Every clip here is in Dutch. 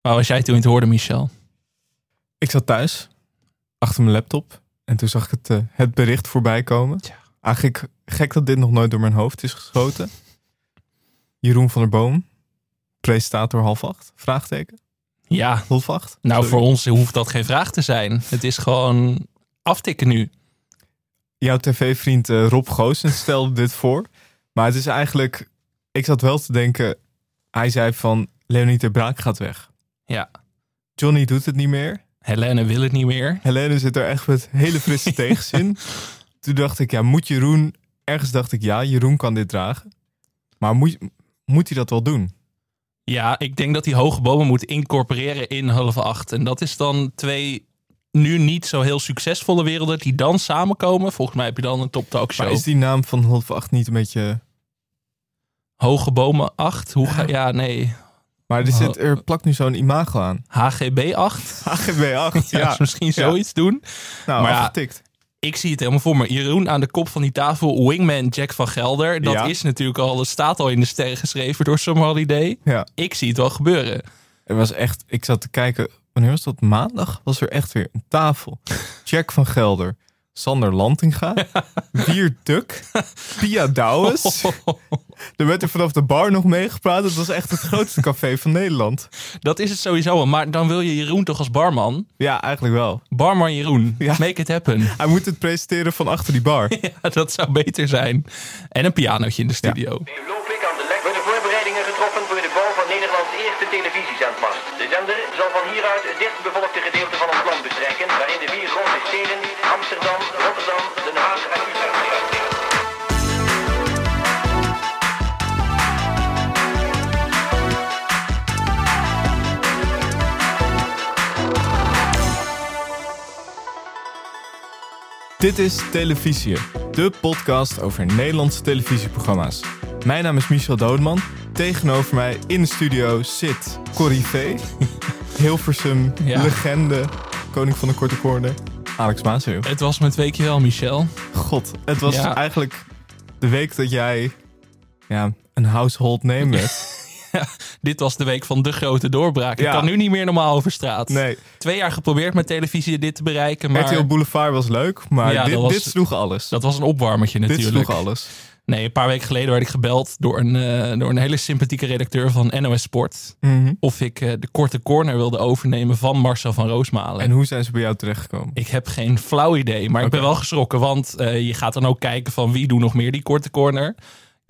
Waar was jij toen het hoorde, Michel? Ik zat thuis, achter mijn laptop. En toen zag ik het, eh, het bericht voorbij komen. Tja. Eigenlijk gek dat dit nog nooit door mijn hoofd is geschoten. Jeroen van der Boom, presentator half acht, vraagteken. Ja, Half acht. nou Sorry. voor ons hoeft dat geen vraag te zijn. Het is gewoon aftikken nu. Jouw tv-vriend eh, Rob Goossens stelde dit voor. Maar het is eigenlijk... Ik zat wel te denken... Hij zei van... Leonie ter Braak gaat weg. Ja, Johnny doet het niet meer. Helene wil het niet meer. Helene zit er echt met hele frisse tegenzin. Toen dacht ik, ja, moet Jeroen... Ergens dacht ik, ja, Jeroen kan dit dragen. Maar moet, moet hij dat wel doen? Ja, ik denk dat die hoge bomen moet incorporeren in half acht. En dat is dan twee nu niet zo heel succesvolle werelden die dan samenkomen. Volgens mij heb je dan een top talk show. Maar is die naam van half acht niet een beetje... Hoge bomen 8? Hoe ga Ja, nee. Maar er, zit, er plakt nu zo'n imago aan. HGB 8? HGB 8, Ja, ja. dus misschien Ja. zoiets doen. Nou, Maar ja, afgetikt. Ik zie het helemaal voor me. Jeroen aan de kop van die tafel, wingman Jack van Gelder. Dat Ja. is natuurlijk al, dat staat al in de sterren geschreven door Summer Holiday. Ja, Ik zie het wel gebeuren. er was echt... Ik zat te kijken... Wanneer was dat? Maandag was er echt weer een tafel. Jack van Gelder. Sander Lantinga. Wier Duk. Pia Douwes. Er werd er vanaf de bar nog meegepraat. Het was echt het grootste café van Nederland. Dat is het sowieso. wel. Maar dan wil je Jeroen toch als barman? Ja, eigenlijk wel. Barman Jeroen, Ja. make it happen. Hij moet het presenteren van achter die bar. Ja, dat zou beter zijn. En een pianootje in de studio. Loopik aan de lek worden voorbereidingen getroffen voor de bouw van Nederlands eerste televisiezendmast. De zender zal van hieruit het dichtbevolkte gedeelte van ons land bestrijken, waarin de vier grote steden Amsterdam, Rotterdam, Dit is Televisie, de podcast over Nederlandse televisieprogramma's. Mijn naam is Michel Doodman. Tegenover mij in de studio zit Corrie V. Hilversum, Ja. legende, koning van de korte corner, Alex Maasheeuw. Het was mijn twee keer wel, Michel. God, het was Ja. eigenlijk de week dat jij ja, een household name werd. Dit was de week van de grote doorbraak. Ik Ja. kan nu niet meer normaal over straat. Nee, Twee jaar geprobeerd met televisie dit te bereiken. Maar RTL Boulevard was leuk, maar Ja, dit, was- dit sloeg alles. dat was een opwarmertje dit natuurlijk. sloeg alles. Nee, een paar weken geleden werd ik gebeld door een, eh, door een hele sympathieke redacteur van NOS Sport. Mhm. Of ik eh, de korte corner wilde overnemen van Marcel van Roosmalen. En hoe zijn ze bij jou terechtgekomen? Ik heb geen flauw idee, maar ik ben wel geschrokken. Want eh, je gaat dan ook kijken van wie doet nog meer die korte corner.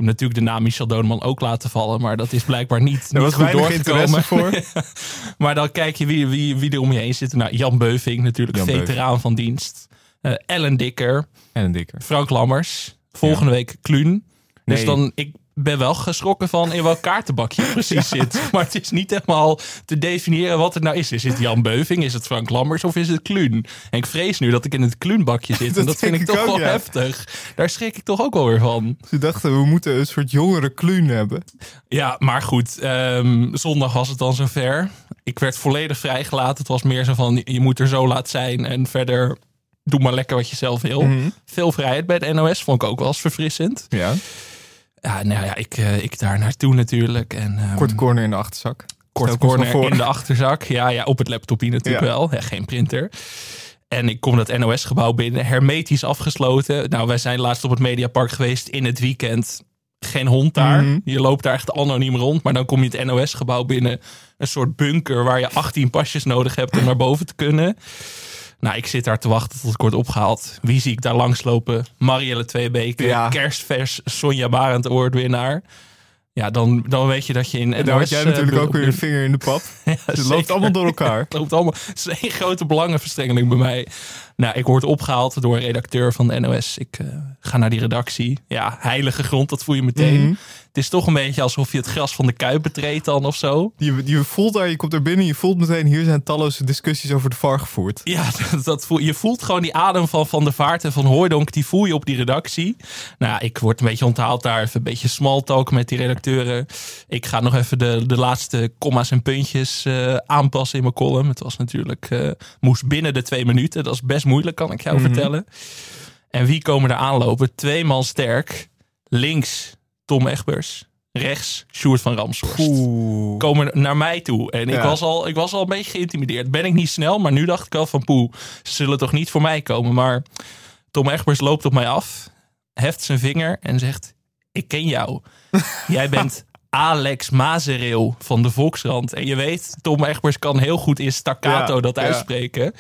Heb natuurlijk de naam Michel Doneman ook laten vallen. Maar dat is blijkbaar niet, niet was goed doorgekomen. voor. Maar dan kijk je wie, wie, wie er om je heen zit. Nou, Jan Beuving natuurlijk, Jan veteraan van dienst. Eh, Ellen Dikker, En een dikker. Frank Lammers. Volgende week Kluun. Dus dan, ik ben wel geschrokken van in welk kaartenbakje het precies zit. Maar het is niet helemaal te definiëren wat het nou is. Is het Jan Beuving, is het Frank Lammers of is het Kluun? En ik vrees nu dat ik in het Kluunbakje zit. en Dat vind ik toch ook, wel ja. heftig. Daar schrik ik toch ook wel weer van. Ze dachten, we moeten een soort jongere kluun hebben. Ja, maar goed. ehm, zondag was het dan zover. Ik werd volledig vrijgelaten. Het was meer zo van, je moet er zo laat zijn. En verder, doe maar lekker wat je zelf wil. Mhm. Veel vrijheid bij de NOS. Vond ik ook wel eens verfrissend. Ja. Ja, nou ja, ik, eh, ik daar naartoe natuurlijk. En, ehm, Korte corner in de achterzak. kort corner in de achterzak. Ja, ja, op het laptopje natuurlijk Ja. wel. Ja, geen printer. En ik kom dat NOS-gebouw binnen, hermetisch afgesloten. Nou, wij zijn laatst op het Mediapark geweest in het weekend. Geen hond daar. Mhm. Je loopt daar echt anoniem rond. Maar dan kom je het NOS-gebouw binnen. Een soort bunker waar je 18 pasjes nodig hebt om naar boven te kunnen. Nou, ik zit daar te wachten tot ik word opgehaald. Wie zie ik daar langslopen? Marielle Tweebeke, Ja. kerstvers Sonja Barend awardwinnaar. Ja, dan, dan weet je dat je in En daar had jij natuurlijk eh, ook weer een vinger in de pap. Het loopt allemaal door elkaar. Het loopt allemaal. Het is één grote belangenverstrengeling bij mij. Nou, ik word opgehaald door een redacteur van de NOS. Ik eh, ga naar die redactie. Ja, heilige grond, dat voel je meteen. Mhm. Het is toch een beetje alsof je het gras van de kuip betreedt dan of zo. Je, je voelt daar, je komt er binnen, je voelt meteen, hier zijn talloze discussies over de VAR gevoerd. Ja, dat, dat voel, je voelt gewoon die adem van Van der Vaart en van Hooijdonk. Die voel je op die redactie. Nou, ik word een beetje onthaald daar. Even een beetje small talk met die redacteuren. Ik ga nog even de, de laatste komma's en puntjes eh, aanpassen in mijn column. Het was natuurlijk, eh, moest binnen de twee minuten. Dat is best moeilijk, kan ik jou vertellen. En wie komen er aanlopen? Twee man sterk. Links Tom Egbers. rechts Sjoerd van Ramshorst. Oeh. Komen naar mij toe. En ik, Ja. was al, ik was al een beetje geïntimideerd. Ben ik niet snel, maar nu dacht ik al van poeh, ze zullen toch niet voor mij komen. Maar Tom Egbers loopt op mij af, heft zijn vinger en zegt: Ik ken jou. Jij bent Alex Mazereel van de Volkskrant. En je weet, Tom Egbers kan heel goed in staccato Ja, dat ja.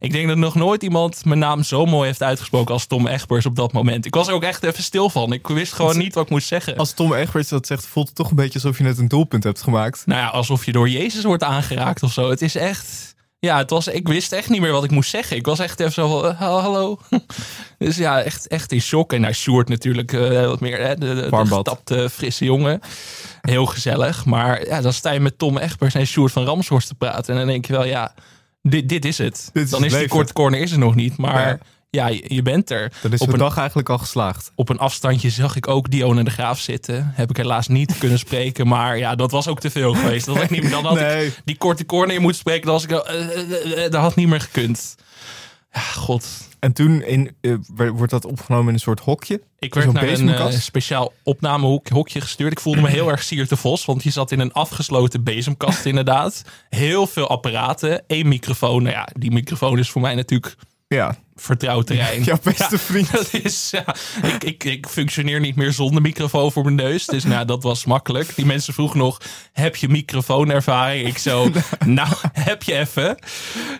Ik denk dat nog nooit iemand mijn naam zo mooi heeft uitgesproken als Tom Egbers op dat moment. Ik was er ook echt even stil van. Ik wist gewoon niet wat ik moest zeggen. Als Tom Egberts dat zegt, voelt het toch een beetje alsof je net een doelpunt hebt gemaakt. Nou ja, alsof je door Jezus wordt aangeraakt of zo. Het is echt. Ja, het was, ik wist echt niet meer wat ik moest zeggen. Ik was echt even zo van, hallo. Dus ja, echt, echt in shock. En naar Sjoerd natuurlijk eh, wat meer. Hè, de, de, frisse jongen. Heel gezellig. Maar ja, dan sta je met Tom Egbers en Sjoerd van Ramshorst te praten. En dan denk je wel, ja, dit, dit is het. Dit is dan is die korte corner is er nog niet. Maar Ja. ja, je, bent er. Dan is op een dag eigenlijk al geslaagd. op een afstandje zag ik ook Dionne de Graaf zitten. Heb ik helaas niet kunnen spreken. Maar ja, dat was ook te veel geweest. Dat ik niet, meer- dan had Nee. ik die korte corner in moeten spreken. Dan was ik, eh, dat had niet meer gekund. Ja, god. En toen in, eh, wordt dat opgenomen in een soort hokje. Ik werd naar een eh, speciaal opnamehokje gestuurd. Ik voelde me heel erg Siert de Vos. Want je zat in een afgesloten bezemkast inderdaad. Heel veel apparaten. één microfoon. Nou ja, die microfoon is voor mij natuurlijk Ja, vertrouwd terrein. jouw beste Ja, vriend. Dat is, ja, ik, ik, ik functioneer niet meer zonder microfoon voor mijn neus. Dus nou, dat was makkelijk. Die mensen vroegen nog, heb je microfoonervaring? Ik zo, nou, heb je even.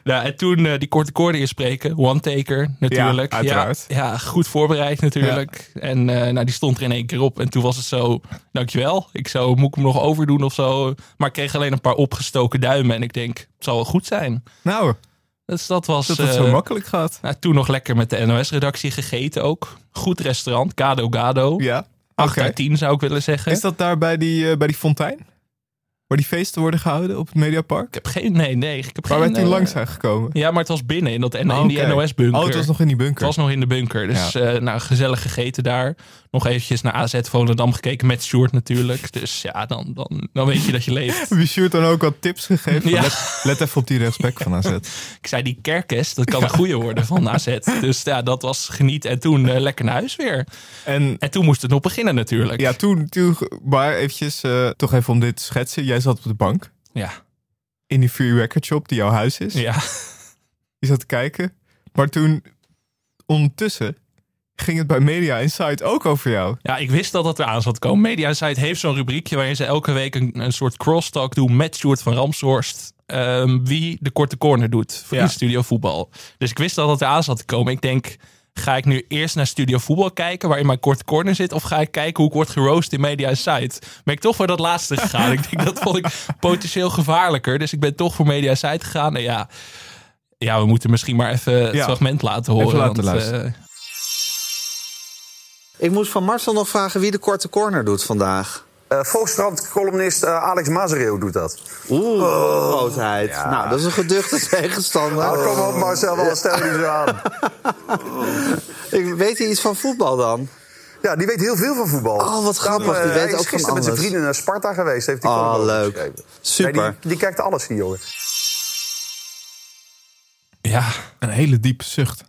Nou, en toen eh, die korte koorden inspreken. One-taker natuurlijk. Ja, uiteraard. Ja, ja, goed voorbereid natuurlijk. En eh, nou, die stond er in één keer op. En toen was het zo, dankjewel. Ik zo, moet ik hem nog overdoen of zo? Maar ik kreeg alleen een paar opgestoken duimen. En ik denk, het zal wel goed zijn. Nou, Dus dat was... dat het eh, zo makkelijk gaat. nou, toen nog lekker met de NOS-redactie gegeten ook. Goed restaurant, Gado Gado. Ja, 8 oké. uit 10 zou ik willen zeggen. Is dat daar bij die, eh, bij die fontein? Waar die feesten worden gehouden op het Mediapark? Ik heb geen... Nee, nee. Ik heb Waar geen, wij toen eh, langs zijn gekomen. Ja, maar het was binnen in, dat, Oh, in die. NOS-bunker. Oh, het was nog in die bunker. Het was nog in de bunker. Dus eh, nou, gezellig gegeten daar. Nog eventjes naar AZ Volendam gekeken met Sjoerd natuurlijk. Dus ja, dan, dan, dan weet je dat je leeft. Heb je Sjoerd dan ook wat tips gegeven? Ja. Let, let even op die rechtsback van AZ. Ik zei, die kerkes, dat kan een goede worden van AZ. Dus ja, dat was geniet. En toen eh, lekker naar huis weer. En En toen moest het nog beginnen natuurlijk. ja, toen, toen maar eventjes, toch even om dit te schetsen. Jij zat op de bank Ja. in die free record shop die jouw huis is. ja. Je zat te kijken. Maar toen, ondertussen, ging het bij Media Insight ook over jou. Ja, ik wist dat dat eraan zat te komen. Media Insight heeft zo'n rubriekje waarin ze elke week een, een soort crosstalk doen met Sjoerd van Ramshorst. ehm, wie de korte corner doet voor Ja. Studio Voetbal. Dus ik wist dat dat eraan zat te komen. Ik denk, ga ik nu eerst naar Studio Voetbal kijken waarin mijn korte corner zit? Of ga ik kijken hoe ik word geroost in Media Insight? Ben ik toch voor dat laatste gegaan. ik denk, dat vond ik potentieel gevaarlijker. Dus ik ben toch voor Media Insight gegaan. En ja, ja, we moeten misschien maar even het Ja. fragment laten horen. Even laten want, luisteren. eh, Ik moest van Marcel nog vragen wie de korte corner doet vandaag. Uh, Volkskrant-columnist uh, Alex Mazereel doet dat. Oeh, grootheid. Nou, dat is een geduchte tegenstander. Nou, kom op Marcel, wel stel je zo aan. Ik weet hij iets van voetbal dan? Ja, die weet heel veel van voetbal. Oh, wat grappig. Die uh, weet hij is ook van gisteren met zijn vrienden naar Sparta geweest. Heeft hij Oh, column over leuk. geschreven. Super. Nee, die, die kijkt alles, die jongen. ja, Een hele diepe zucht.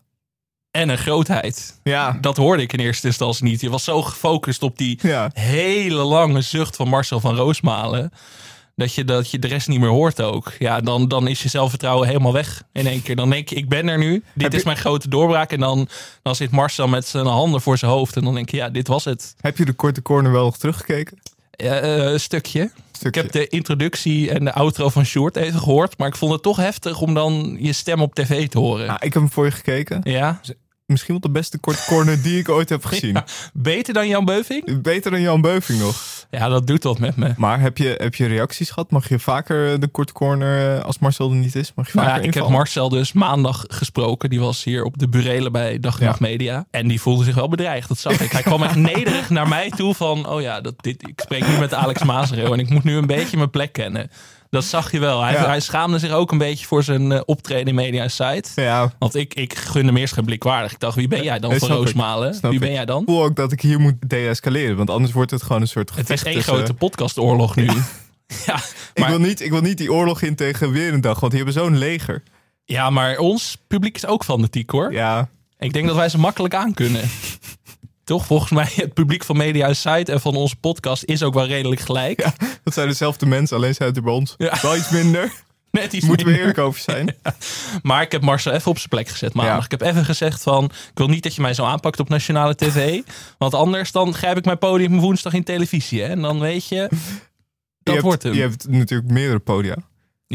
En een grootheid. Ja, Dat hoorde ik in eerste instantie niet. Je was zo gefocust op die Ja. hele lange zucht van Marcel van Roosmalen. Dat je, dat je de rest niet meer hoort ook. Ja, dan, dan is je zelfvertrouwen helemaal weg in één keer. Dan denk je, ik ben er nu. Dit Heb is je- mijn grote doorbraak. En dan, dan zit Marcel met zijn handen voor zijn hoofd. En dan denk je, ja, dit was het. heb je de korte corner wel teruggekeken? Eh, een stukje. Ik heb de introductie en de outro van Short even gehoord. Maar ik vond het toch heftig om dan je stem op tv te horen. Ah, ik heb hem voor je gekeken. Ja, Misschien wel de beste korte corner die ik ooit heb gezien. beter dan Jan Beuving? Beter dan Jan Beuving nog. Ja, dat doet wat met me. Maar heb je, heb je reacties gehad? Mag je vaker eh, de korte corner, eh, als Marcel er niet is, mag je Nou vaker ja, ik heb? Marcel dus maandag gesproken. Die was hier op de burelen bij Dag en Ja. Media. En die voelde zich wel bedreigd, dat zag ik. Hij kwam echt nederig naar mij toe van... oh ja, dat, dit, ik spreek nu met Alex Mazereel... en ik moet nu een beetje mijn plek kennen. Dat zag je wel. Hij, Ja. hij schaamde zich ook een beetje voor zijn eh, optreden in Media Site. Ja, Want ik, ik gunde hem eerst geen blikwaardig. Ik dacht, wie ben jij dan Nee, van ik. Roosmalen? Wie ben jij dan? ik voel ook dat ik hier moet deescaleren, want anders wordt het gewoon een soort Het gevecht één tussen- grote podcastoorlog nu. Ja, Ik, maar, wil niet, ik wil niet die oorlog in tegen weer een dag, want die hebben zo'n leger. ja, maar ons publiek is ook fanatiek hoor. Ja, Ik denk dat wij ze makkelijk aan kunnen. toch? Volgens mij het publiek van Media Site en van onze podcast is ook wel redelijk gelijk. Dat zijn dezelfde mensen, alleen zijn het er bij ons Ja. wel iets minder. Net iets Moeten we eerlijk over zijn. Maar ik heb Marcel even op zijn plek gezet maandag. Ja. Ik heb even gezegd van, ik wil niet dat je mij zo aanpakt op nationale tv. want anders dan grijp ik mijn podium woensdag in televisie. Hè? En dan weet je, dat je hebt, wordt hem. Je hebt natuurlijk meerdere podia.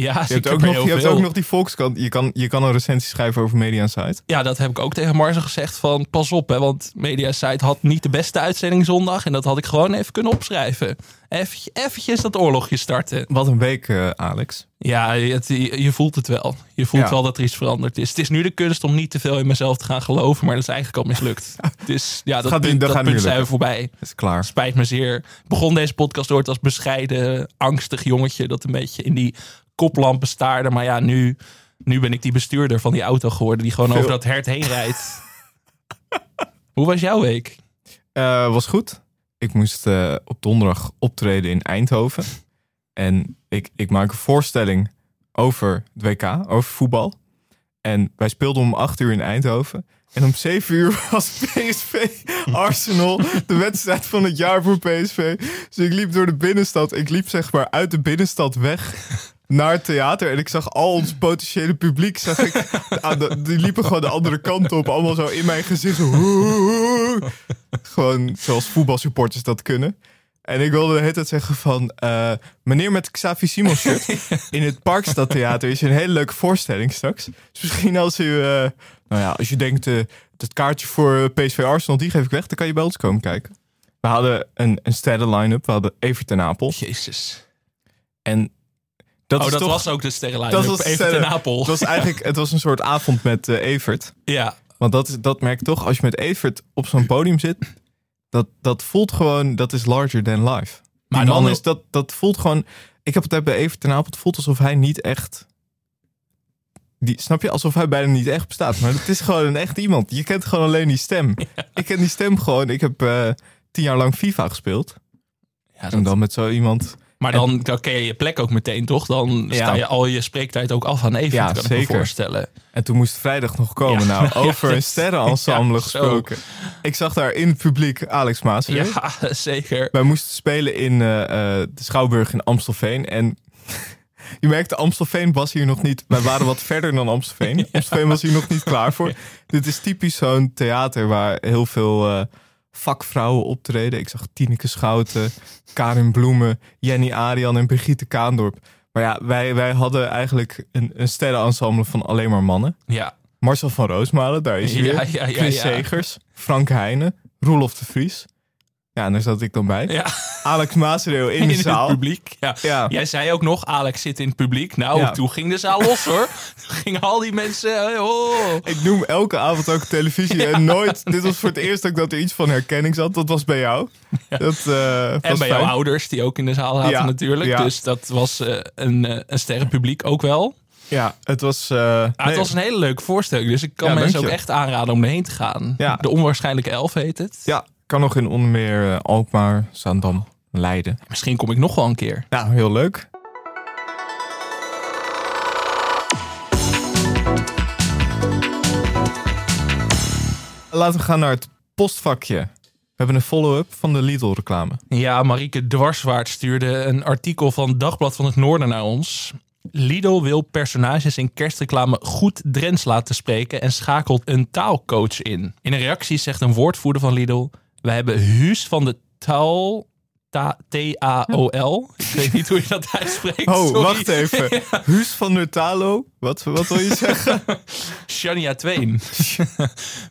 Ja, Je hebt, ook nog, je hebt ook nog die Volkskrant. Je kan, je kan een recensie schrijven over Media Insight. Ja, dat heb ik ook tegen Marcel gezegd van, pas op. Hè, want Media Site had niet de beste uitzending zondag. En dat had ik gewoon even kunnen opschrijven. Even, eventjes dat oorlogje starten. Wat een week, eh, Alex. Ja, het- je, je voelt het wel. Je voelt Ja. wel dat er iets veranderd is. Het is nu de kunst om niet te veel in mezelf te gaan geloven, maar dat is eigenlijk al mislukt. Dus ja, dat Gaat niet- punt, dat dat gaat punt niet zijn we voorbij. Is klaar. Spijt me zeer. Ik begon deze podcast ooit als bescheiden, angstig jongetje dat een beetje in die koplampen staarde. Maar ja, nu, nu ben ik die bestuurder van die auto geworden die gewoon Veel- over dat hert heen rijdt. Hoe was jouw week? Eh, was goed. Ik moest eh, op donderdag optreden in Eindhoven. En ik, ik maak een voorstelling over het WK, over voetbal. En wij speelden om 8 uur in Eindhoven. En om 7 uur was PSV Arsenal de wedstrijd van het jaar voor PSV. Dus ik liep door de binnenstad. Ik liep zeg maar uit de binnenstad weg naar het theater. En ik zag al ons potentiële publiek. Zag ik, aan de- die liepen gewoon de andere kant op. Allemaal zo in mijn gezicht. Zo, gewoon zoals voetbalsupporters dat kunnen. En ik wilde de hele tijd zeggen van... eh, meneer met Xavi Simons shirt. in het Parkstad Theater is een hele leuke voorstelling straks. Dus misschien als u... eh, nou ja, als je denkt... eh het kaartje voor PSV Arsenal, die geef ik weg. Dan kan je bij ons komen kijken. We hadden een, een sterren line-up. We hadden Evert ten Apel. Jezus. En dat, oh, dat toch, was ook de sterrenlijn. dat was sterren- ten Apel. Het was eigenlijk het was een soort avond met eh, Evert. Ja, Want dat, dat merk ik toch, als je met Evert op zo'n podium zit, dat, dat voelt gewoon, dat is larger than life. Die Maar man dan- is, dat, dat voelt gewoon, ik heb het bij Evert ten Apel, het voelt alsof hij niet echt, die, snap je, alsof hij bijna niet echt bestaat. Maar het is gewoon een echt iemand. Je kent gewoon alleen die stem. Ik ken die stem gewoon, ik heb eh, tien jaar lang FIFA gespeeld. ja En dat, dan met zo iemand, maar dan, dan ken je je plek ook meteen, toch? Dan sta je al je spreektijd ook af aan Evert, Ja, kan ik me zeker. voorstellen. En toen moest vrijdag nog komen. Nou, over een sterrenensemble gesproken. Ik zag daar in het publiek Alex Maas. weer. Ja, zeker. Wij moesten spelen in eh, eh, de Schouwburg in Amstelveen. En je merkte, Amstelveen was hier nog niet... Wij waren wat verder dan Amstelveen. Amstelveen was hier nog niet klaar voor. Dit is typisch zo'n theater waar heel veel eh, vakvrouwen optreden. Ik zag Tineke Schouten, Karin Bloemen, Jenny Arian en Brigitte Kaandorp. Maar ja, wij, wij hadden eigenlijk een, een sterrenensemble van alleen maar mannen. Ja, Marcel van Roosmalen, daar is hij Ja, weer. ja, ja, Chris. Segers, Frank Heijnen, Roelof de Vries. Ja, en daar zat ik dan bij. ja. Alex Maasreel in in de het zaal. publiek. Ja. Ja. Jij zei ook nog, Alex zit in het publiek. Nou, Ja. toen ging de zaal los hoor. Toen gingen al die mensen... eh, Oh. Ik noem elke avond ook televisie en nooit... Dit was voor het eerst ook dat er iets van herkenning zat. Dat was bij jou. Dat, eh, En bij jouw ouders, die ook in de zaal zaten natuurlijk. Dus dat was eh, een, eh, een sterrenpubliek ook wel. Ja, het was... Ah, nee, Het was een hele leuke voorstelling. Dus ik kan Ja, mensen ook echt aanraden om erheen te gaan. Ja. De onwaarschijnlijke elf heet het. Ja, kan nog in onder meer eh, Alkmaar, Zaandam, Leiden. Misschien kom ik nog wel een keer. Nou, heel leuk. Laten we gaan naar het postvakje. We hebben een follow-up van de Lidl-reclame. Ja, Marieke Dwarswaard stuurde een artikel van Dagblad van het Noorden naar ons. Lidl wil personages in kerstreclame goed Drents laten spreken en schakelt een taalcoach in. In een reactie zegt een woordvoerder van Lidl: Wij hebben Huus van de Taal. Ta- T-A-O-L. Ik weet niet hoe je dat uitspreekt. Oh, sorry. wacht even. Huus van der Talo. Wat, wat wil je zeggen? Shania Twain.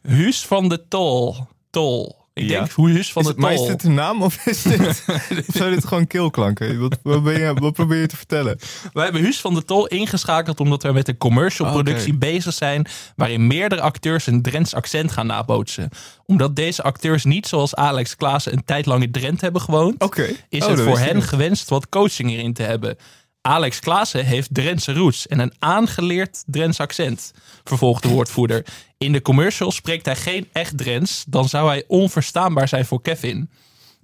Huus van de Tol. Tol. Ik denk Huus van Is de het- maar is dit een naam of is dit... of zijn dit gewoon keelklanken? Wat, wat, ben je, wat probeer je te vertellen? Wij hebben Huus van de Tol ingeschakeld omdat we met een commercial Oké. productie bezig zijn. waarin meerdere acteurs een Drents accent gaan nabootsen. Omdat deze acteurs niet zoals Alex Klaassen een tijd lang in Drenthe hebben gewoond. Is Oh, het voor hen gewenst wat coaching erin te hebben. Alex Klaassen heeft Drentse roots en een aangeleerd Drents accent, vervolgt de woordvoerder. In de commercial spreekt hij geen echt Drents, dan zou hij onverstaanbaar zijn voor Kevin.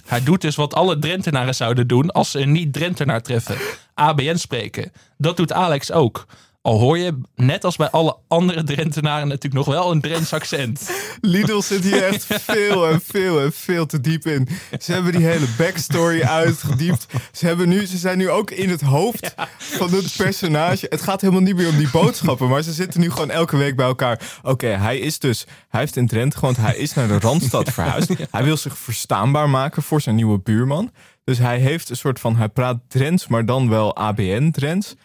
Hij doet dus wat alle Drentenaren zouden doen als ze een niet-Drentenaar treffen. ABN spreken. Dat doet Alex ook. Al hoor je, net als bij alle andere Drentenaren, natuurlijk nog wel een Drents accent. Lidl zit hier echt veel en veel en veel te diep in. Ze hebben die hele backstory uitgediept. Ze, hebben nu, ze zijn nu ook in het hoofd van het personage. Het gaat helemaal niet meer om die boodschappen, maar ze zitten nu gewoon elke week bij elkaar. Oké, hij is dus, hij heeft in Drenthe gewoond, hij is naar de Randstad verhuisd. Hij wil zich verstaanbaar maken voor zijn nieuwe buurman. Dus hij heeft een soort van, hij praat Drents, maar dan wel ABN Drents.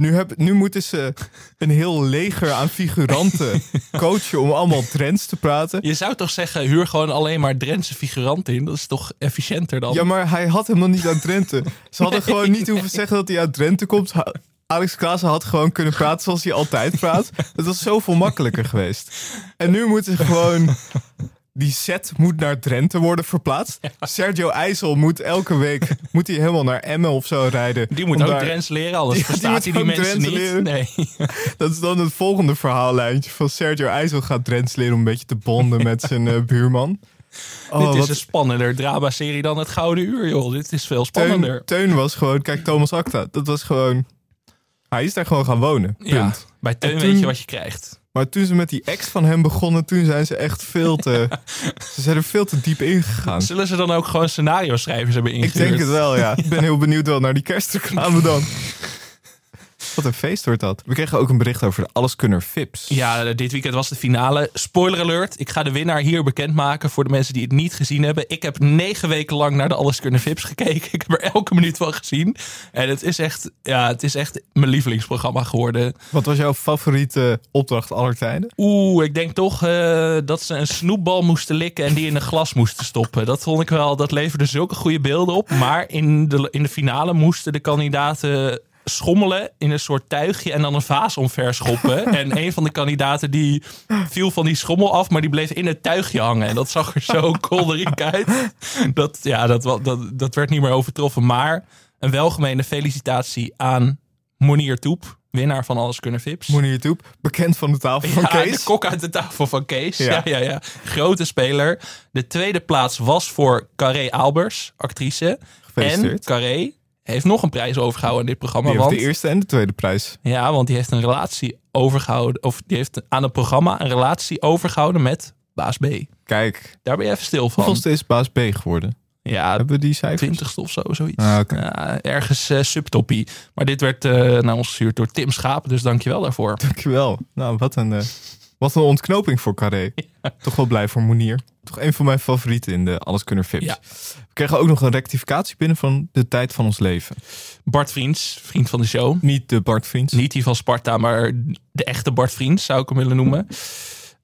Nu, heb, nu moeten ze een heel leger aan figuranten coachen om allemaal Drents te praten. Je zou toch zeggen, huur gewoon alleen maar Drentse figuranten in. Dat is toch efficiënter dan? Ja, maar hij had helemaal niet uit Drenthe. Ze hadden gewoon niet hoeven zeggen dat hij uit Drenthe komt. Alex Klaassen had gewoon kunnen praten zoals hij altijd praat. Het was zoveel makkelijker geweest. En nu moeten ze gewoon... Die set moet naar Drenthe worden verplaatst. Sergio IJssel moet elke week moet hij helemaal naar Emmen of zo rijden. Die moet ook daar- Drents leren, anders Die- die verstaat mensen Drents niet. leren. Nee. Dat is dan het volgende verhaallijntje van Sergio IJssel gaat Drents leren om een beetje te bonden met zijn eh, buurman. Oh, Dit is wat een spannender drama-serie dan het Gouden Uur, joh. Dit is veel spannender. Teun, Teun was gewoon, kijk Thomas Acta, dat was gewoon, hij is daar gewoon gaan wonen, punt. Ja, bij Teun weet je wat je krijgt. Maar toen ze met die ex van hem begonnen, toen zijn ze echt veel te, ze zijn er veel te diep in gegaan. Zullen ze dan ook gewoon scenario-schrijvers hebben Ik ingehuurd? denk het wel, ja. Ik ben heel benieuwd wel naar die kerstreclame dan. Wat een feest wordt dat. We kregen ook een bericht over de Alleskunner Vips. Ja, dit weekend was de finale. Spoiler alert. Ik ga de winnaar hier bekendmaken voor de mensen die het niet gezien hebben. Ik heb negen weken lang naar de Alles Kunnen Vips gekeken. Ik heb er elke minuut van gezien. En het is echt, ja, het is echt mijn lievelingsprogramma geworden. Wat was jouw favoriete opdracht aller tijden? Oeh, ik denk toch eh, dat ze een snoepbal moesten likken en die in een glas moesten stoppen. Dat vond ik wel, dat leverde zulke goede beelden op. Maar in de, in de finale moesten de kandidaten schommelen in een soort tuigje en dan een vaas omver schoppen. en een van de kandidaten die viel van die schommel af, maar die bleef in het tuigje hangen. En dat zag er zo kolderiek uit. Dat, ja, dat, dat, dat werd niet meer overtroffen. Maar een welgemeende felicitatie aan Monier Toep, winnaar van Alles Kunnen Vips. Monier Toep, bekend van de tafel van Ja, Kees. de kok uit de tafel van Kees. Ja. Ja. Ja, ja, Grote speler. De tweede plaats was voor Carré Albers, actrice. En. Carré heeft nog een prijs overgehouden in dit programma. Die Want, de eerste en de tweede prijs. ja, want die heeft een relatie overgehouden. Of die heeft aan het programma een relatie overgehouden met Baas B. Kijk, Daar ben je even stil van. hoeveelste is baas B geworden? Ja, Hebben we die cijfers? twintigste of zo, zoiets. Ah. Ja, ergens eh, subtoppie. Maar dit werd eh, naar ons gestuurd door Tim Schaap. Dus dankjewel daarvoor. Dankjewel. Nou, wat een, eh, wat een ontknoping voor Carré. Toch wel blij voor Monier. Toch een van mijn favorieten in de Alleskunner Vips. Ja. We kregen ook nog een rectificatie binnen van de tijd van ons leven. Bart Vriends, vriend van de show. Niet de Bart Vriends. Niet die van Sparta, maar de echte Bart Vriends zou ik hem willen noemen.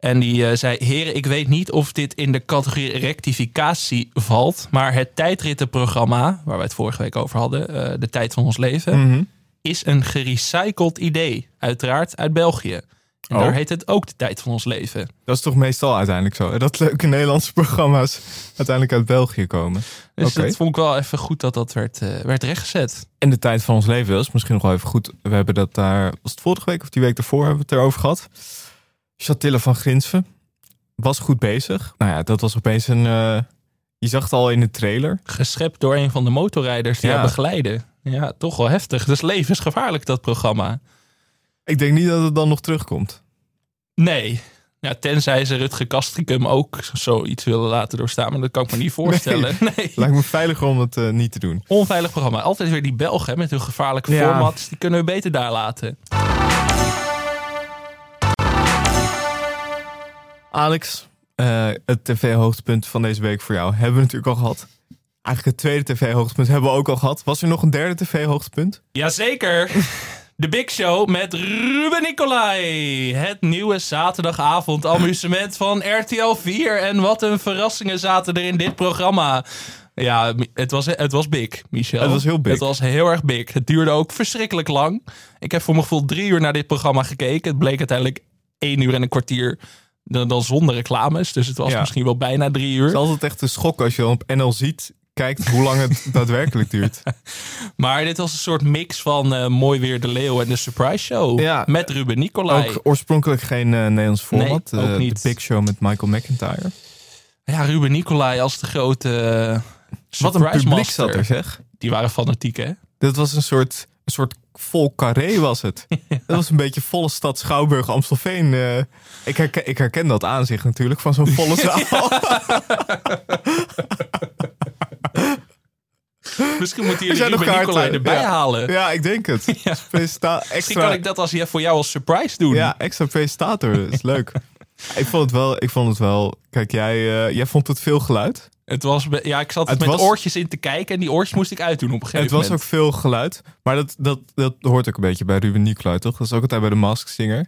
En die eh, zei: Heren, ik weet niet of dit in de categorie rectificatie valt. Maar het tijdrittenprogramma, waar we het vorige week over hadden, eh, De Tijd van ons Leven, Mhm. is een gerecycled idee. Uiteraard uit België. En Oh. daar heet het ook De Tijd van ons Leven. Dat is toch meestal uiteindelijk zo. hè? Dat leuke Nederlandse programma's uiteindelijk uit België komen. Dus Oké. dat vond ik wel even goed dat dat werd, eh, werd rechtgezet. En de tijd van ons leven, dat is misschien nog wel even goed. We hebben dat daar, was het vorige week of die week daarvoor, hebben we het erover gehad. Chatille van Grinsven was goed bezig. Nou ja, dat was opeens een, eh, je zag het al in de trailer. Geschept door een van de motorrijders die Ja. haar begeleiden. Ja, toch wel heftig. Dus levensgevaarlijk, dat programma. Ik denk niet dat het dan nog terugkomt. Nee. Ja, tenzij ze Rutger Kastricum ook zoiets willen laten doorstaan. Maar dat kan ik me niet voorstellen. Nee. Lijkt me veiliger om het eh, niet te doen. Onveilig programma. Altijd weer die Belgen hè, met hun gevaarlijke Ja. formats. Die kunnen we beter daar laten. Alex, eh, het tv-hoogtepunt van deze week voor jou hebben we natuurlijk al gehad. Eigenlijk het tweede tv-hoogtepunt hebben we ook al gehad. Was er nog een derde tv-hoogtepunt? Jazeker. De Big Show met Ruben Nicolai. Het nieuwe zaterdagavond amusement van RTL 4. En wat een verrassingen zaten er in dit programma. Ja, het was, het was big, Michel. Het was heel big. Het was heel erg big. Het duurde ook verschrikkelijk lang. Ik heb voor mijn gevoel drie uur naar dit programma gekeken. Het bleek uiteindelijk één uur en een kwartier dan, dan zonder reclames. Dus het was Ja. misschien wel bijna drie uur. Het is altijd echt een schok als je op NL ziet, kijkt hoe lang het daadwerkelijk duurt. Maar dit was een soort mix van eh, Mooi Weer de Leeuw en de Surprise Show. Ja. Met Ruben Nicolai. Ook oorspronkelijk geen eh, Nederlands format. Nee, ook Eh, niet. De Big Show met Michael McIntyre. Ja, Ruben Nicolai als de grote Wat een publiek master. zat er zeg. Die waren fanatiek, hè? Dat was een soort een soort vol carré was het. Dat was een beetje volle stad Schouwburg, Amstelveen. ik, herken, ik herken dat aanzicht natuurlijk van zo'n volle zaal. Misschien moet hij Er zijn Ruben. Nicolai erbij Ja. halen. ja, ik denk het. Presenta- Misschien extra, kan ik dat als voor jou als surprise doen. Ja, extra presentator. Dat is leuk. ik vond het wel. Ik vond het wel. Kijk, jij, eh, jij vond het veel geluid. Het was, ja, ik zat Het met was- oortjes in te kijken en die oortjes moest ik uitdoen op een En gegeven het was ook moment. veel geluid. Maar dat, dat, dat hoort ook een beetje bij Ruben Nicolai, toch? Dat is ook altijd bij de Mask Singer.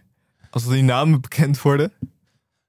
Als die namen bekend worden.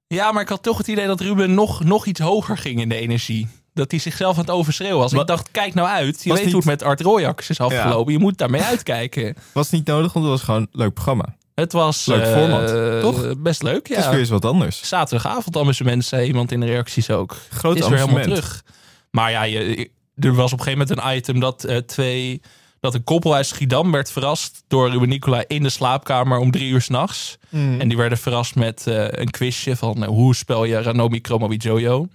Ja, maar ik had toch het idee dat Ruben nog, nog iets hoger ging in de energie. Dat hij zichzelf aan het overschreeuwen was. Ik dacht, kijk nou uit. Je Was weet niet- hoe het met Art Royax is afgelopen. Je moet daarmee uitkijken. Was niet nodig, want het was gewoon een leuk programma. Het was Leuk eh, format, toch? best leuk, Het is ja. weer eens wat anders. Zaterdagavond amusement, zei iemand in de reacties ook. Groot is weer helemaal terug. Maar ja, je, er was op een gegeven moment een item dat eh, twee... Dat een koppel uit Schiedam werd verrast door Ruben Nicolai in de slaapkamer om drie uur s'nachts. Hmm. En die werden verrast met eh, een quizje van hoe spel je Ranomi Chromo Jojo.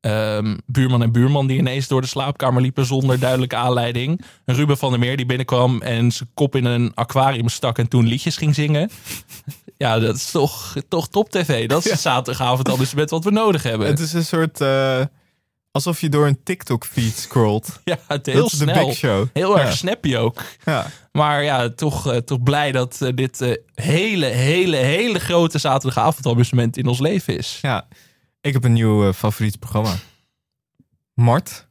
Ehm, buurman en buurman die ineens door de slaapkamer liepen zonder duidelijke aanleiding. Een Ruben van der Meer die binnenkwam en zijn kop in een aquarium stak en toen liedjes ging zingen. Ja, dat is toch, toch top tv. Dat is zaterdagavond al dus met wat we nodig hebben. Het is een soort... eh, alsof je door een TikTok-feed scrolt. ja, het Dat heel is de snel. Big Show. Heel erg Ja. snappy ook. Ja. Maar ja, toch, eh, toch blij dat eh, dit hele, hele, hele grote zaterdagavondamusement in ons leven is. ja. Ik heb een nieuw eh, favoriet programma. Mart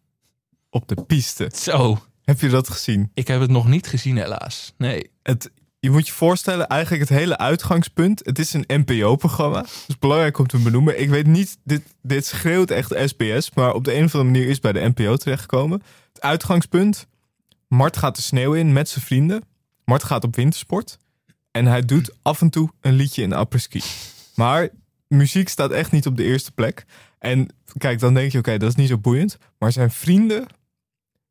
op de piste. Zo, Heb je dat gezien? ik heb het nog niet gezien helaas. Nee. Het, je moet je voorstellen, eigenlijk het hele uitgangspunt. Het is een NPO-programma. Dat is belangrijk om te benoemen. Ik weet niet, dit, dit schreeuwt echt SBS. Maar op de een of andere manier is bij de NPO terechtgekomen. Het uitgangspunt. Mart gaat de sneeuw in met zijn vrienden. Mart gaat op wintersport. En hij doet af en toe een liedje in apres-ski. Maar muziek staat echt niet op de eerste plek. En kijk, dan denk je, oké, dat is niet zo boeiend. Maar zijn vrienden,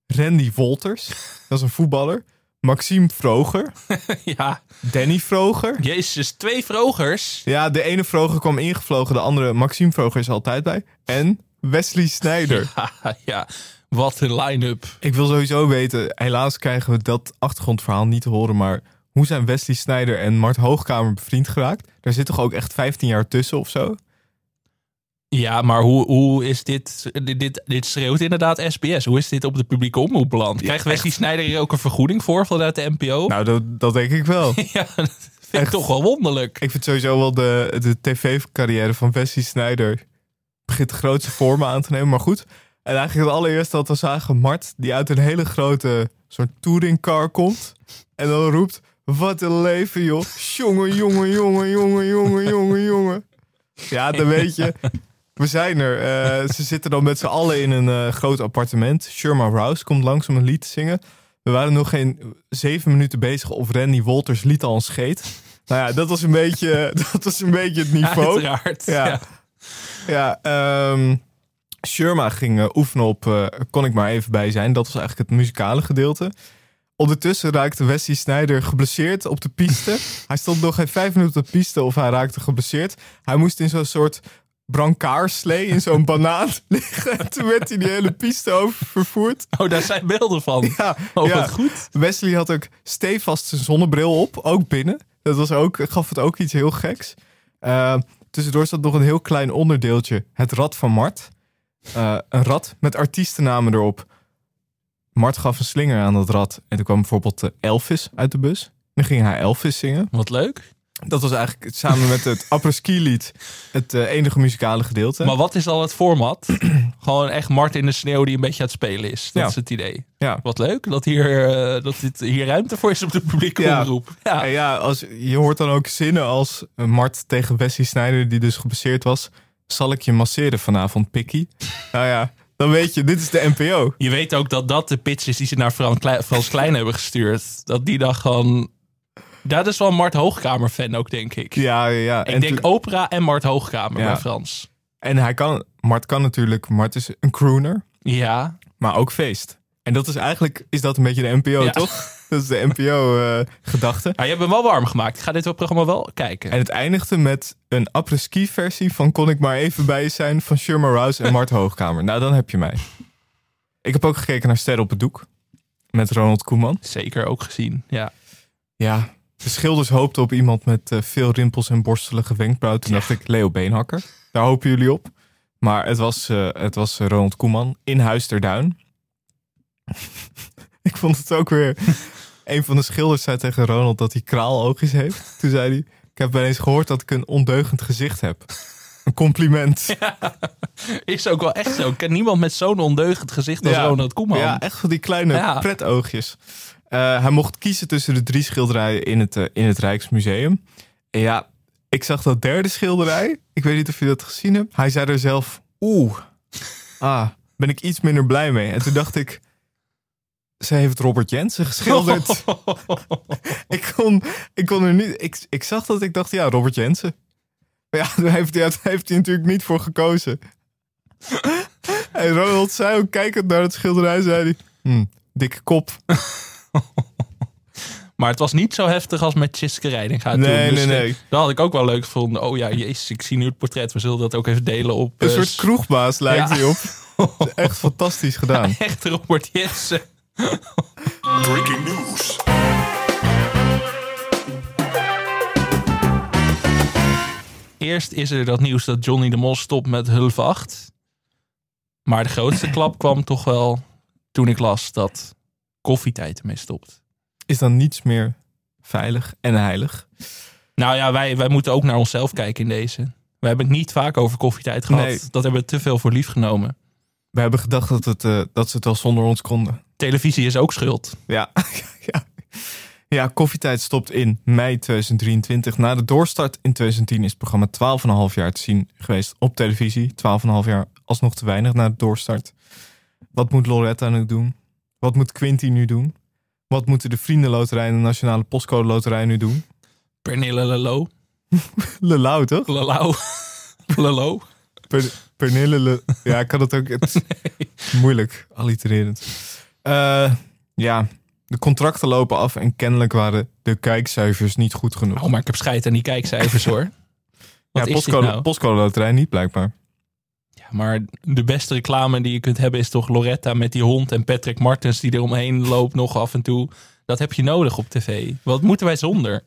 Randy Wolters, dat is een voetballer. Maxime Vroger, ja, Danny Vroger. jezus, twee vrogers. Ja, de ene Vroger kwam ingevlogen, de andere Maxime Vroger is altijd bij. En Wesley Snijder. Ja, ja, wat een line-up. Ik wil sowieso weten, helaas krijgen we dat achtergrondverhaal niet te horen, maar hoe zijn Wesley Snijder en Mart Hoogkamer bevriend geraakt? Daar zit toch ook echt 15 jaar tussen of zo? Ja, maar hoe, hoe is dit, dit, dit? Dit schreeuwt inderdaad SBS. Hoe is dit op de publieke omroep beland? Krijgt Wesley Snijder hier ook een vergoeding voor vanuit de NPO? Nou, dat, dat denk ik wel. ja, dat vind ik toch wel wonderlijk. Ik vind sowieso wel de, de tv-carrière van Wesley Snijder begint grootste vormen aan te nemen, maar goed. En eigenlijk het allereerste dat we zagen, Mart, die uit een hele grote soort touringcar komt. En dan roept, wat een leven joh. Jongen, jongen, jongen, jongen, jongen, jongen, jongen. Ja, dan weet je, we zijn er. Eh, ze zitten dan met z'n allen in een eh, groot appartement. Sherma Rouse komt langs om een lied te zingen. We waren nog geen zeven minuten bezig of Randy Wolters liet al een scheet. Nou ja, dat was een beetje, dat was een beetje het niveau. Uiteraard. Ja. Ja. Ja, Sherma ging eh, oefenen op eh, Kon ik maar even bij zijn. Dat was eigenlijk het muzikale gedeelte. Ondertussen raakte Wesley Snijder geblesseerd op de piste. hij stond nog geen vijf minuten op de piste of hij raakte geblesseerd. Hij moest in zo'n soort brancardsslee in zo'n banaan liggen. En toen werd hij die hele piste over vervoerd. Oh, daar zijn beelden van. Ja, Oh, ja. goed. Wesley had ook stevast zijn zonnebril op, ook binnen. Dat was ook, gaf het ook iets heel geks. Eh, tussendoor zat nog een heel klein onderdeeltje. Het Rad van Mart. Eh, een rad met artiestennamen erop. Mart gaf een slinger aan dat rad. En toen kwam bijvoorbeeld eh, Elvis uit de bus. Dan ging hij Elvis zingen. Wat leuk. Dat was eigenlijk samen met het apres-ski lied het eh, enige muzikale gedeelte. Maar wat is al het format? Gewoon echt Mart in de sneeuw die een beetje aan het spelen is. Dat Ja. is het idee. ja. Wat leuk dat hier, eh, dat dit, hier ruimte voor is op de publieke Ja. omroep. Ja. En ja, als, je hoort dan ook zinnen als Mart tegen Wesley Snijder, die dus geblesseerd was. Zal ik je masseren vanavond, Pikkie? nou ja, dan weet je, dit is de NPO. Je weet ook dat dat de pitch is die ze naar Frans Klein, Frans Klein hebben gestuurd. Dat die dan gewoon... Dat is wel een Mart Hoogkamer fan ook, denk ik. Ja, ja, ja. ik en, denk opera en Mart Hoogkamer Ja. bij Frans. en hij kan, Mart kan natuurlijk, Mart is een crooner, Ja, maar ook feest. En dat is eigenlijk, is dat een beetje de NPO, Ja. toch? Dat is de NPO-gedachte. maar je hebt hem wel warm gemaakt. Ik ga dit programma wel kijken. en het eindigde met een apres-ski versie van Kon ik maar even bij je zijn van Sherma Rouse en Mart Hoogkamer. Nou, dan heb je mij. Ik heb ook gekeken naar Sterren op het Doek. met Ronald Koeman. Zeker ook gezien. Ja. Ja, de schilders hoopten op iemand met eh, veel rimpels en borstelige wenkbrauwen. Toen dacht ik, Leo Beenhakker. Daar hopen jullie op. Maar het was, eh, het was eh, Ronald Koeman in Huis ter Duin. ik vond het ook weer... een van de schilders zei tegen Ronald dat hij kraaloogjes heeft. Toen zei hij, ik heb wel eens gehoord dat ik een ondeugend gezicht heb. Een compliment. Is ook wel echt zo. Ik ken niemand met zo'n ondeugend gezicht als Ja. Ronald Koeman. Ja, echt van die kleine Ja. pretoogjes. Eh, hij mocht kiezen tussen de drie schilderijen in het, eh, in het Rijksmuseum. En ja, ik zag dat derde schilderij. Ik weet niet of je dat gezien hebt. Hij zei er zelf, oeh, ah, ben ik iets minder blij mee. En toen dacht ik, ze heeft Robert Jensen geschilderd. ik, kon, ik kon er niet, ik, ik zag dat, ik dacht, ja, Robert Jensen. Maar ja, daar heeft, hij- daar heeft hij natuurlijk niet voor gekozen. en Ronald zei ook, kijkend naar het schilderij, zei hij, hm, dikke kop. Maar het was niet zo heftig als met Tjiske Reidinga toen. Nee, Dus, nee, eh, nee. Dat had ik ook wel leuk gevonden. Oh ja, jezus, ik zie nu het portret. We zullen dat ook even delen op... Een eh, soort kroegbaas lijkt Ja. hij op. Echt fantastisch gedaan. Echt Robert Jensen. Breaking news. Eerst is er dat nieuws dat Johnny de Mol stopt met Hulf 8. Maar de grootste klap kwam toch wel toen ik las dat koffietijd ermee stopt. Is dan niets meer veilig en heilig? Nou ja, wij, wij moeten ook naar onszelf kijken in deze. We hebben het niet vaak over koffietijd gehad. Nee. Dat hebben we te veel voor lief genomen. We hebben gedacht dat, het, eh, dat ze het wel zonder ons konden. Televisie is ook schuld. Ja, ja. ja, koffietijd stopt in mei 2023. Na de doorstart in 2010 is het programma 12,5 jaar te zien geweest op televisie. 12,5 jaar alsnog te weinig na de doorstart. Wat moet Loretta nu doen? Wat moet Quinty nu doen? Wat moeten de Vriendenloterij en de Nationale Postcode Loterij nu doen? Pernille Lelo. Lelau, toch? Lelau. Lelo. Per, Pernille Le- Ja, ik kan het ook... Het Moeilijk, allitererend. Eh, ja, de contracten lopen af en kennelijk waren de kijkcijfers niet goed genoeg. Oh, maar ik heb scheid aan die kijkcijfers hoor. Wat ja, postcode, nou? postcode loterij niet blijkbaar. Ja, maar de beste reclame die je kunt hebben is toch Loretta met die hond en Patrick Martens die er omheen loopt nog af en toe. Dat heb je nodig op tv. Wat moeten wij zonder?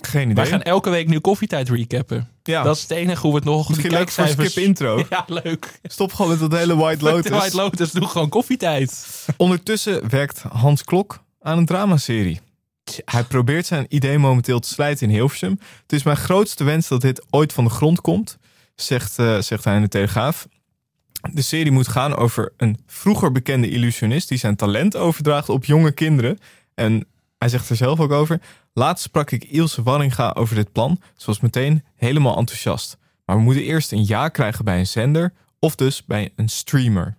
Geen idee. Wij gaan elke week nu koffietijd recappen. ja, Dat is het enige hoe we het nog... misschien leuk voor skip intro. Ja, leuk. Stop gewoon met dat hele White Lotus. White Lotus, doe gewoon koffietijd. Ondertussen werkt Hans Klok aan een dramaserie. Hij probeert zijn idee momenteel te slijten in Hilversum. Het is mijn grootste wens dat dit ooit van de grond komt, zegt, eh, zegt hij in de Telegraaf. De serie moet gaan over een vroeger bekende illusionist die zijn talent overdraagt op jonge kinderen. En hij zegt er zelf ook over. Laatst sprak ik Ilse Warringa over dit plan. Ze was meteen helemaal enthousiast. Maar we moeten eerst een ja krijgen bij een zender of dus bij een streamer.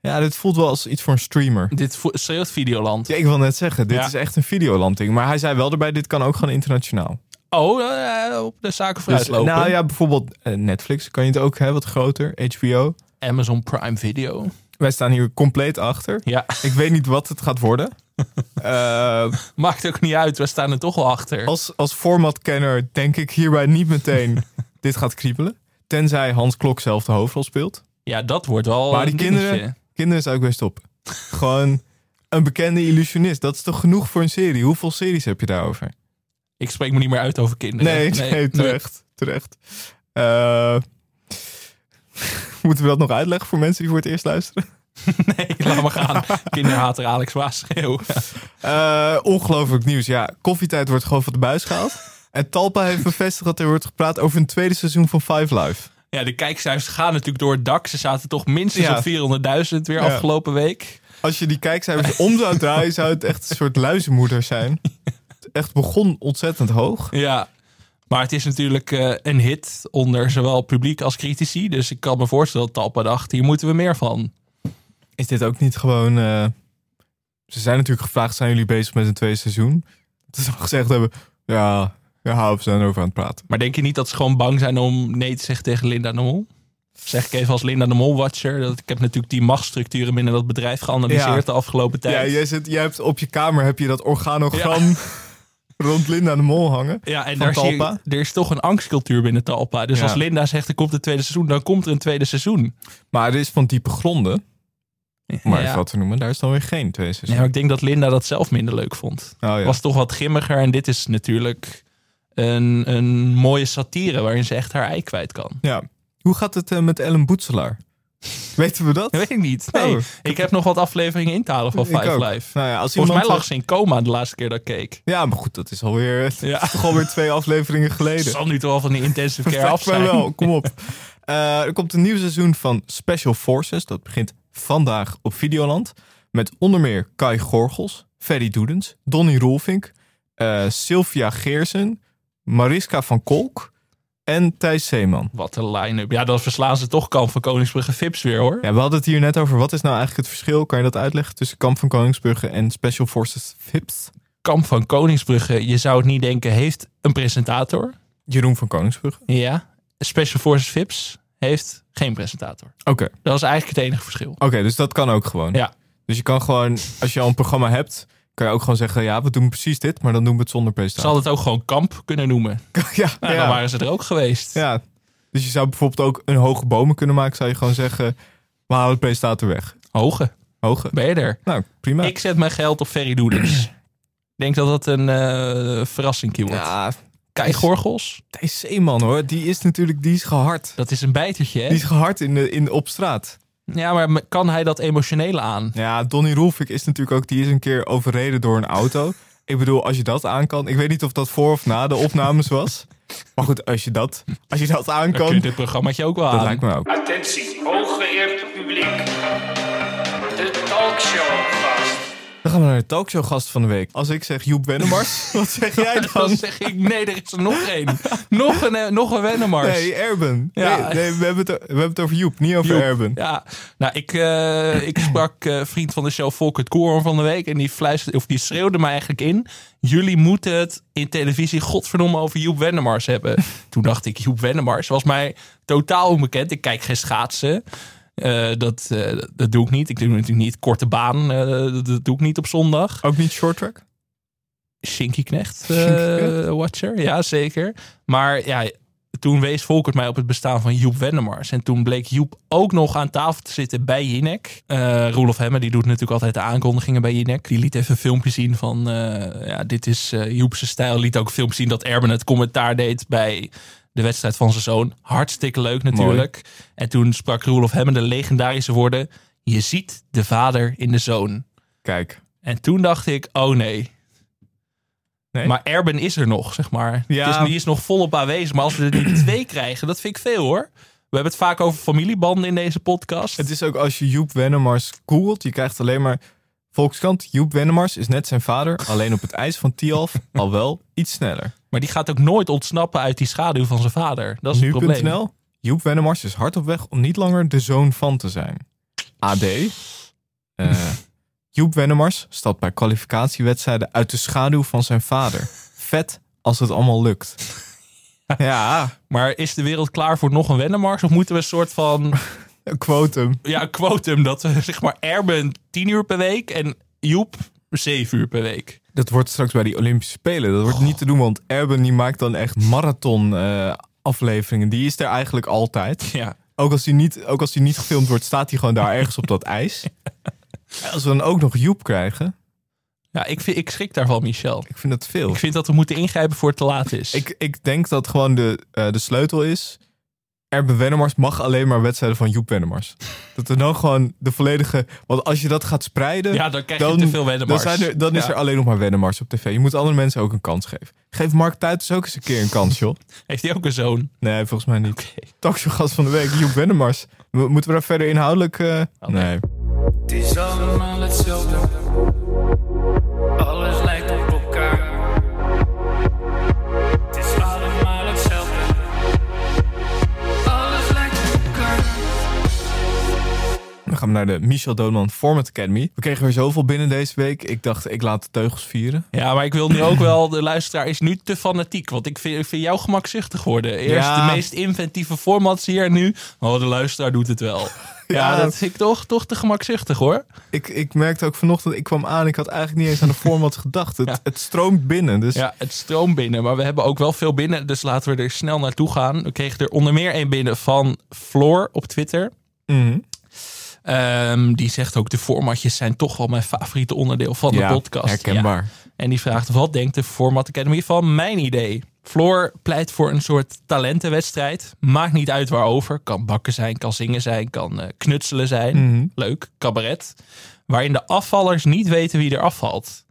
Ja, dit voelt wel als iets voor een streamer. Dit schreeuwt Videoland. Ja, ik wil net zeggen, dit Ja. is echt een videolanding. Maar hij zei wel erbij, dit kan ook gewoon internationaal. Oh, eh, op de zaken vooruit Dus, lopen. nou ja, bijvoorbeeld eh, Netflix kan je het ook hebben, wat groter. HBO. Amazon Prime Video. Wij staan hier compleet achter. Ja, Ik weet niet wat het gaat worden. Eh, maakt ook niet uit. We staan er toch wel achter. als, als formatkenner denk ik hierbij niet meteen, dit gaat kriebelen. Tenzij Hans Klok zelf de hoofdrol speelt. Ja, dat wordt wel Maar die een kinderen, kinderen zou ik best op. Gewoon een bekende illusionist. Dat is toch genoeg voor een serie? Hoeveel series heb je daarover? Ik spreek me niet meer uit over kinderen. Nee, nee, terecht. terecht. Eh, moeten we dat nog uitleggen voor mensen die voor het eerst luisteren? Nee, laat maar gaan. Kinderhater Alex Waasschreeuw. Eh, ongelooflijk nieuws. Ja, koffietijd wordt gewoon van de buis gehaald. En Talpa heeft bevestigd dat er wordt gepraat over een tweede seizoen van Five Live. Ja, de kijkcijfers gaan natuurlijk door het dak. Ze zaten toch minstens Ja. op 400.000 weer Ja. afgelopen week. Als je die kijkcijfers om zou draaien, zou het echt een soort luizenmoeder zijn. Het echt begon ontzettend hoog. Ja. Maar het is natuurlijk eh, een hit onder zowel publiek als critici. Dus ik kan me voorstellen dat Talpa dacht, hier moeten we meer van. Is dit ook niet gewoon... eh, Ze zijn natuurlijk gevraagd, zijn jullie bezig met een tweede seizoen? Dat ze gezegd hebben, ja, ja, we zijn erover aan het praten. Maar denk je niet dat ze gewoon bang zijn om nee te zeggen tegen Linda de Mol? Zeg ik even als Linda de Mol-watcher. dat Ik heb natuurlijk die machtsstructuren binnen dat bedrijf geanalyseerd Ja. de afgelopen Ja, tijd. jij, zit, jij hebt op je kamer heb je dat organogram rond Linda de Mol hangen. Ja, en daar zie je, er is toch een angstcultuur binnen Talpa. Dus Ja. als Linda zegt er komt een tweede seizoen, dan komt er een tweede seizoen. Maar er is van diepe gronden maar Ja. even wat te noemen. Daar is dan weer geen twee Ja, seizoenen. maar ik denk dat Linda dat zelf minder leuk vond. Oh, ja. Was toch wat grimmiger. En dit is natuurlijk een, een mooie satire waarin ze echt haar ei kwijt kan. ja. Hoe gaat het eh, met Ellen Boetselaar? Weten we dat? Dat weet ik niet. Nee, Oh. ik heb nog wat afleveringen in te halen van Five. Live. Nou ja, als Volgens mij lag ze in coma de laatste keer dat ik keek. Ja, maar goed, dat is alweer, Ja. is toch alweer twee afleveringen Het geleden. zal nu toch wel van die intensive care af zijn. wel, kom op. Eh, er komt een nieuw seizoen van Special Forces. Dat begint vandaag op Videoland. Met onder meer Kai Gorgels, Ferry Doedens, Donny Roelvink, eh, Sylvia Geersen, Mariska van Kolk en Thijs Zeeman. Wat een line-up. Ja, dan verslaan ze toch Kamp van Koningsbrugge Vips weer hoor. Ja, we hadden het hier net over. Wat is nou eigenlijk het verschil? Kan je dat uitleggen tussen Kamp van Koningsbrugge en Special Forces VIPs? Kamp van Koningsbrugge, je zou het niet denken, heeft een presentator. Jeroen van Koningsbrugge. Ja. Special Forces Vips heeft geen presentator. Oké, Dat is eigenlijk het enige verschil. Oké, dus dat kan ook gewoon. Ja. Dus je kan gewoon, als je al een programma hebt, kan je ook gewoon zeggen, ja, we doen precies dit, maar dan doen we het zonder Ze presentator. hadden het ook gewoon Kamp kunnen noemen. Ja, Nou, ja. Dan waren ze er ook geweest. ja. Dus je zou bijvoorbeeld ook een hoge bomen kunnen maken, zou je gewoon zeggen, we halen de presentator weg. Hoge, Hoge. ben je er? Nou, prima. Ik zet mijn geld op Ferry Doedens. Ik denk dat dat een eh verrassing wordt. ja, Kai Gorgels, Thijs Zeeman hoor, die is natuurlijk, die is gehard. dat is een bijtertje hè? Die is gehard in de, in, op straat. Ja, maar kan hij dat emotionele aan? Ja, Donny Roelvink is natuurlijk ook, die is een keer overreden door een auto. Ik bedoel, als je dat aan kan. Ik weet niet of dat voor of na de opnames was. Maar goed, als je dat, als je dat aan Dan kun je kan, dit programmaatje ook wel dat aan. lijkt me ook. Attentie, hooggeëerd publiek. De talkshow. Dan gaan we naar de talkshowgast van de week. Als ik zeg Joep Wennemars, wat zeg jij Dan dan? zeg ik, nee, er is er nog één. nog een, eh, nog een Wennemars. Nee, Erben. Ja. Nee, nee, we, hebben het, we hebben het over Joep, niet over Joep. Erben. Ja, nou, ik, eh, ik sprak eh, vriend van de show Volkert Koorn van de week. En die, fluisterde, of die schreeuwde mij eigenlijk in. Jullie moeten het in televisie godverdomme over Joep Wennemars hebben. Toen dacht ik, Joep Wennemars was mij totaal onbekend. Ik kijk geen schaatsen. Eh, dat, eh, dat doe ik niet. Ik doe natuurlijk niet korte baan. eh, dat, doe ik niet op zondag. Ook niet short track? Shinky Knecht, watcher. Ja, zeker. Maar ja, toen wees Volkert mij op het bestaan van Joep Wendemars. En toen bleek Joep ook nog aan tafel te zitten bij Jinek. Eh Roelof Hemme, die doet natuurlijk altijd de aankondigingen bij Jinek. Die liet even een filmpje zien van, ja, dit is Joepse stijl. Liet ook een filmpje zien dat Erben het commentaar deed bij de wedstrijd van zijn zoon. Hartstikke leuk natuurlijk. En toen sprak Roelof Hemme de legendarische woorden... Je ziet de vader in de zoon. Kijk. En toen dacht ik, oh nee, Nee? maar Erben is er nog, zeg maar. Ja. Het is, die is nog volop aanwezig. Maar als we er nu twee krijgen, dat vind ik veel hoor. We hebben het vaak over familiebanden in deze podcast. Het is ook als je Joep Wennemars googelt, je krijgt alleen maar Volkskrant. Joep Wennemars is net zijn vader, alleen op het ijs van Tialf al wel iets sneller. Maar die gaat ook nooit ontsnappen uit die schaduw van zijn vader. Dat is het probleem. Nu.nl. Joep Wennemars is hard op weg om niet langer de zoon van te zijn. AD. eh, Joep Wennemars stapt bij kwalificatiewedstrijden uit de schaduw van zijn vader. Vet als het allemaal lukt. Ja, Maar is de wereld klaar voor nog een Wennemars? Of moeten we een soort van een quotum. ja, quotum dat we zeg maar Erben 10 uur per week en Joep 7 uur per week. Dat wordt straks bij die Olympische Spelen. Dat wordt niet te doen, want Erben die maakt dan echt marathon eh, afleveringen. Die is er eigenlijk altijd. Ja. Ook als, die niet, ook als die niet gefilmd wordt, staat hij gewoon daar ergens op dat ijs. Als we dan ook nog Joep krijgen, Ja, ik, vind, ik schrik daarvan, Michel. ik vind dat veel. Ik vind dat we moeten ingrijpen voor het te laat is. Ik, ik denk dat gewoon de, eh, de sleutel is. Erben Wennemars mag alleen maar wedstrijden van Joep Wennemars. Dat er dan gewoon de volledige. Want als je dat gaat spreiden. Ja, dan krijg je te veel Wennemars. Dan, er, dan is Ja. er alleen nog maar Wennemars op tv. Je moet andere mensen ook een kans geven. Geef Mark Tuitens ook eens een keer een kans, joh. Heeft hij ook een zoon? Nee, volgens mij niet. Oké. Talkshowgast van de week, Joep Wennemars. Mo- Moeten we daar verder inhoudelijk... eh, nee. Het is allemaal hetzelfde. Gaan we naar de Michel Doonman Format Academy. We kregen weer zoveel binnen deze week. Ik dacht, ik laat de teugels vieren. Ja, maar ik wil nu ook wel, de luisteraar is nu te fanatiek. Want ik vind, ik vind jou gemakzuchtig worden. Eerst Ja. de meest inventieve formats hier en nu. Oh, de luisteraar doet het wel. Ja, Ja. dat vind ik toch, toch te gemakzuchtig hoor. Ik, ik merkte ook vanochtend, ik kwam aan, ik had eigenlijk niet eens aan de format gedacht. Het, het stroomt binnen. Dus Ja, het stroomt binnen. Maar we hebben ook wel veel binnen. Dus laten we er snel naartoe gaan. We kregen er onder meer één binnen van Floor op Twitter. Mhm. Ehm, die zegt ook, de formatjes zijn toch wel mijn favoriete onderdeel van de Ja, podcast. herkenbaar. Ja. En die vraagt, wat denkt de Format Academy van mijn idee? Floor pleit voor een soort talentenwedstrijd. Maakt niet uit waarover. Kan bakken zijn, kan zingen zijn, kan eh, knutselen zijn. Mhm. Leuk, cabaret. Waarin de afvallers niet weten wie er afvalt.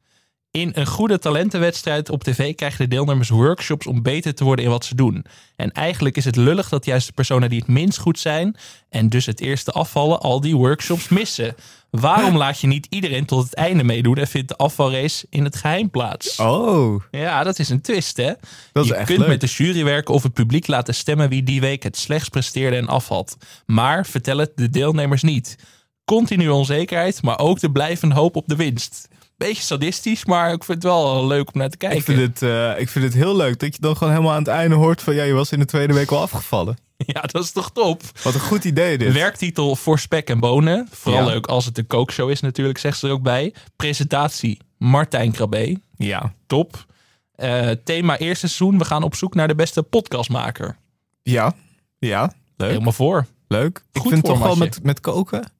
In een goede talentenwedstrijd op tv krijgen de deelnemers workshops om beter te worden in wat ze doen. En eigenlijk is het lullig dat juist de personen die het minst goed zijn en dus het eerste afvallen al die workshops missen. Waarom laat je niet iedereen tot het einde meedoen en vindt de afvalrace in het geheim plaats? Oh, Ja, dat is een twist, hè? Dat is je echt kunt leuk. met de jury werken of het publiek laten stemmen wie die week het slechts presteerde en afvalt. Maar vertel het de deelnemers niet. Continu onzekerheid, maar ook de blijvende hoop op de winst. Beetje sadistisch, maar ik vind het wel leuk om naar te kijken. ik vind, het, eh, ik vind het heel leuk dat je dan gewoon helemaal aan het einde hoort van... ja, je was in de tweede week al afgevallen. Ja, dat is toch top? Wat een goed idee dit. Werktitel voor spek en bonen. Vooral Ja. leuk als het een kookshow is natuurlijk, zegt ze er ook bij. Presentatie Martijn Krabbe. Ja, Top. Eh, thema eerste seizoen. We gaan op zoek naar de beste podcastmaker. ja, ja. Leuk, Helemaal voor. leuk. Ik Goed vind toch wel met, met koken...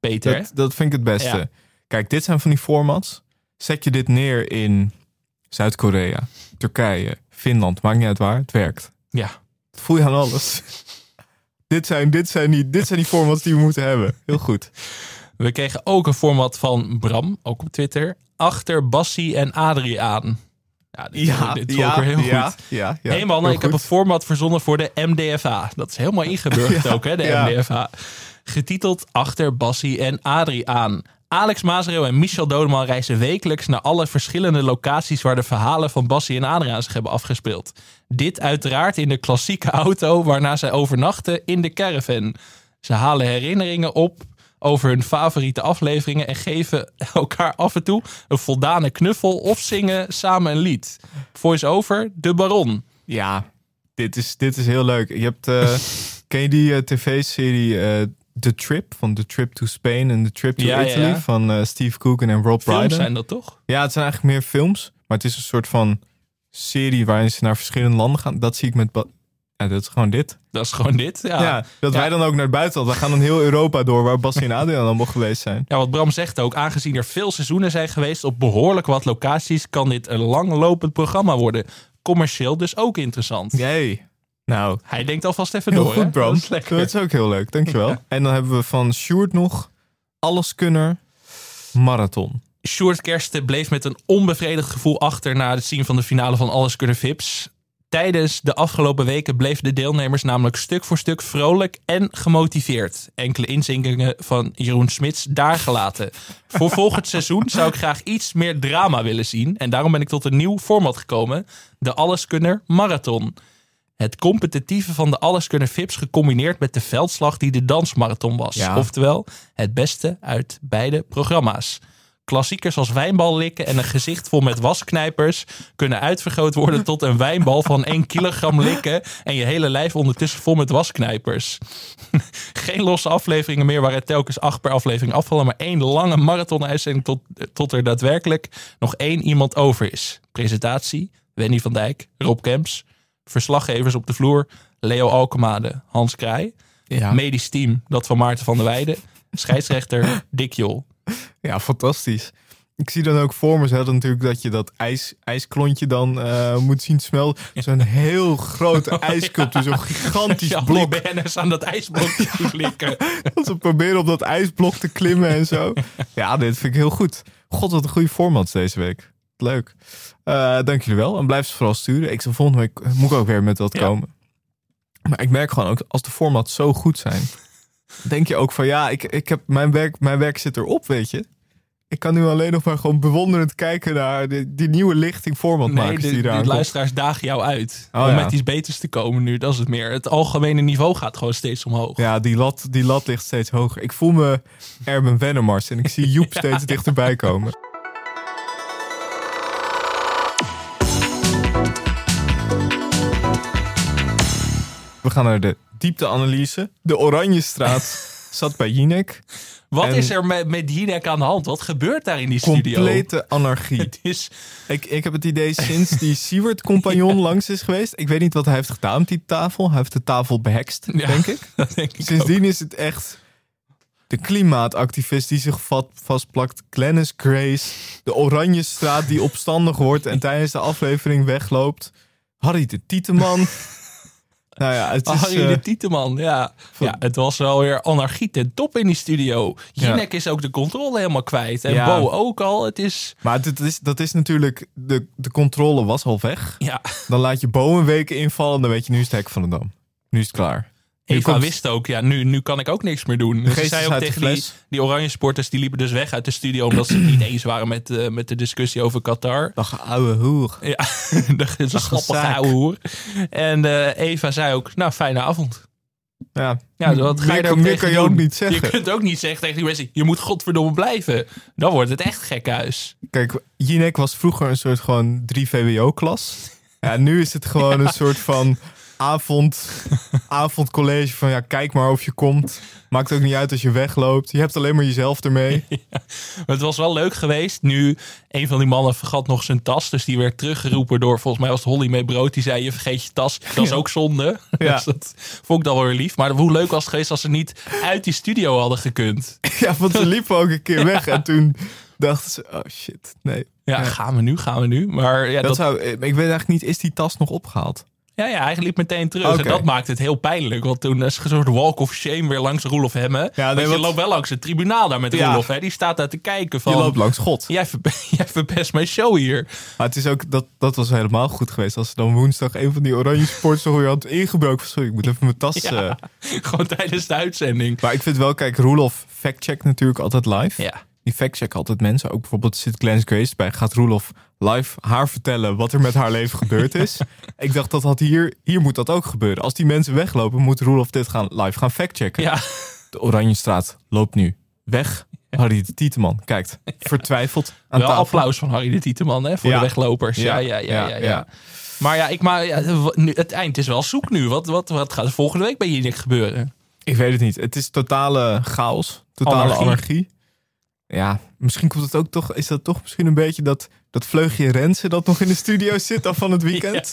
Peter. Dat, dat vind ik het beste. Ja. Kijk, dit zijn van die formats. Zet je dit neer in Zuid-Korea, Turkije, Finland, maakt niet uit waar, het werkt. Ja. Dat voel je aan alles. dit, zijn, dit, zijn die, dit zijn die formats die we moeten hebben. Heel goed. We kregen ook een format van Bram, ook op Twitter. Achter Bassie en Adrie aan. Ja, dit, dit is ook weer heel ja, goed. Ja, ja, hey man, ik heb een format verzonnen voor de MDFA. Dat is helemaal ingeburgerd Ja, ook, hè, de ja. MDFA. Getiteld Achter Bassie en Adrie aan. Alex Mazereel en Michel Dodeman reizen wekelijks naar alle verschillende locaties waar de verhalen van Bassie en Adriaan zich hebben afgespeeld. Dit uiteraard in de klassieke auto waarna zij overnachten in de caravan. Ze halen herinneringen op over hun favoriete afleveringen en geven elkaar af en toe een voldane knuffel of zingen samen een lied. Voice-over, De Baron. Ja, dit is, dit is heel leuk. Je hebt, eh, ken je die eh, tv-serie eh, The Trip? Van The Trip to Spain en The Trip to Ja, Italy? ja. Van eh, Steve Coogan en Rob Films Brydon. zijn dat toch? Ja, het zijn eigenlijk meer films. Maar het is een soort van serie waarin ze naar verschillende landen gaan. Dat zie ik met... Ja, dat is gewoon dit. Dat is gewoon dit. Ja, Ja, dat wij dan ook naar het buitenland. We gaan dan heel Europa door waar Bas en Adriaan allemaal geweest zijn. Ja, wat Bram zegt ook, aangezien er veel seizoenen zijn geweest op behoorlijk wat locaties, kan dit een langlopend programma worden. Commercieel dus ook interessant. Jee. Nou, Hij denkt alvast even heel door. goed Bram. Dat is lekker. Dat is ook heel leuk, dankjewel. En dan hebben we van Sjoerd nog Alleskunner Marathon. Sjoerd Kersten bleef met een onbevredigd gevoel achter na het zien van de finale van Alles Kunnen Vips. Tijdens de afgelopen weken bleven de deelnemers namelijk stuk voor stuk vrolijk en gemotiveerd. Enkele inzinkingen van Jeroen Smits daar gelaten. Voor volgend seizoen zou ik graag iets meer drama willen zien. En daarom ben ik tot een nieuw format gekomen. De Alleskunner Marathon. Het competitieve van de Alleskunner Vips gecombineerd met de veldslag die de dansmarathon was. Ja. Oftewel, het beste uit beide programma's. Klassiekers als wijnbal likken en een gezicht vol met wasknijpers kunnen uitvergroot worden tot een wijnbal van 1 kilogram likken en je hele lijf ondertussen vol met wasknijpers. Geen losse afleveringen meer waar het telkens acht per aflevering afvallen, maar één lange marathon-uitzending tot, tot er daadwerkelijk nog één iemand over is. Presentatie, Wendy van Dijk, Rob Kemps, verslaggevers op de vloer, Leo Alkemade, Hans Krij, Ja. medisch team, dat van Maarten van der Weijden, scheidsrechter Dick Jol. Ja, fantastisch. Ik zie dan ook voor me, ze hadden natuurlijk dat je dat ijs, ijsklontje dan eh, moet zien smelten. Zo'n heel grote ijsculptuur, zo'n gigantisch Ja, blok. die BN'ers aan dat ijsblok te flikken. Dat ze proberen op dat ijsblok te klimmen en zo. Ja, dit vind ik heel goed. God, wat een goede format deze week. Leuk. Eh, dank jullie wel. En blijf ze vooral sturen. Ik zal volgende week moet ik ook weer met wat Ja. komen. Maar ik merk gewoon ook, als de formats zo goed zijn, denk je ook van ja, ik, ik heb, mijn, werk, mijn werk zit erop, weet je. Ik kan nu alleen nog maar gewoon bewonderend kijken naar die, die nieuwe lichting Nee, formatmakers de, die de eraan komt. luisteraars dagen jou uit. Oh, om ja. met iets beters te komen nu. Dat is het meer. Het algemene niveau gaat gewoon steeds omhoog. Ja, die lat, die lat ligt steeds hoger. Ik voel me Erben Wennemars en ik zie Joep steeds dichterbij komen. We gaan naar de diepteanalyse. De Oranjestraat zat bij Jinek. Wat is er met, met Jinek aan de hand? Wat gebeurt daar in die studio? Complete anarchie. Het is, Ik, ik heb het idee sinds die Siewert-compagnon langs is geweest. Ik weet niet wat hij heeft gedaan op die tafel. Hij heeft de tafel behekst, Ja. denk ik. dat denk ik ook. Sindsdien is het echt De klimaatactivist die zich vat, vastplakt. Glennis Grace. De Oranje Straat die opstandig wordt en tijdens de aflevering wegloopt. Harry de Tieteman. Nou ja, het is... Harry eh, de Tieteman, ja. ja. Het was wel weer anarchie ten top in die studio. Jinek is ook de controle helemaal kwijt. En Ja. Bo ook al. Het is, maar dat is, dat is natuurlijk... De, de controle was al weg. ja... Dan laat je Bo een week invallen. Dan weet je, nu is het hek van de dam. Nu is het klaar. Eva komt- wist ook, ja, nu, nu kan ik ook niks meer doen. Dus ze zei ook tegen die, die oranje sporters, die liepen dus weg uit de studio... omdat ze het niet eens waren met, eh, met de discussie over Qatar. Dag ouwe hoer. Ja, dat is een ouwe hoer. En eh, Eva zei ook, nou, fijne avond. Ja, Ja, wat ga je meer, meer kan je ook niet Je zeggen. kunt ook niet zeggen tegen die mensen, je moet godverdomme blijven. Dan wordt het echt gek huis. Kijk, Jinek was vroeger een soort gewoon 3 VWO-klas. Ja, nu is het gewoon een soort van avond, avondcollege van ja, kijk maar of je komt. Maakt ook niet uit als je wegloopt. Je hebt alleen maar jezelf ermee. Maar het was wel leuk geweest. Nu, een van die mannen vergat nog zijn tas. Dus die werd teruggeroepen door, volgens mij was het Holly mee brood. Die zei, je vergeet je tas. Dat is ook zonde. Ja. Dus dat vond ik dan wel weer lief. Maar hoe leuk was het geweest als ze niet uit die studio hadden gekund. Ja, want ze liepen ook een keer weg en toen dachten ze, oh shit, nee. Ja, gaan we nu, gaan we nu. Maar ja, Dat dat, zou, ik weet eigenlijk niet, is die tas nog opgehaald? Ja, ja, hij liep meteen terug. En dat maakte het heel pijnlijk. Want toen is een soort walk of shame weer langs Roelof Hemme. Ja, nee, je loopt wel langs het tribunaal daar met Ja. Roelof. Hè? Die staat daar te kijken van... Je loopt langs God. Jij, jij verpest mijn show hier. Maar het is ook, dat, dat was helemaal goed geweest. Als ze dan woensdag een van die oranje sports nog weer had ingebroken. Sorry, ik moet even mijn tas... Ja. eh. Gewoon tijdens de uitzending. Maar ik vind wel, kijk, Roelof fact-check natuurlijk altijd live. Ja. Die fact-check altijd mensen. Ook bijvoorbeeld zit Glenn Grace bij. Gaat Roelof live haar vertellen wat er met haar leven gebeurd is. ik dacht, dat had hier, hier moet dat ook gebeuren. Als die mensen weglopen, moet Roelof dit gaan, live gaan fact-checken. Ja. De Oranjestraat loopt nu weg. Harry de Tieteman kijkt vertwijfeld aan Wel tafel. applaus van Harry de Tieteman hè, voor Ja. de weglopers. Ja, ja, ja, ja. Ja, ja, ja. Maar ja, ik, maar ja, nu, het eind is wel zoek nu. Wat, wat, wat gaat er volgende week bij Jinek gebeuren? Ik weet het niet. Het is totale chaos. Totale Anarchie. anarchie. Ja, misschien komt het ook toch... Is dat toch misschien een beetje dat, dat vleugje Rensen dat nog in de studio zit dan van het weekend?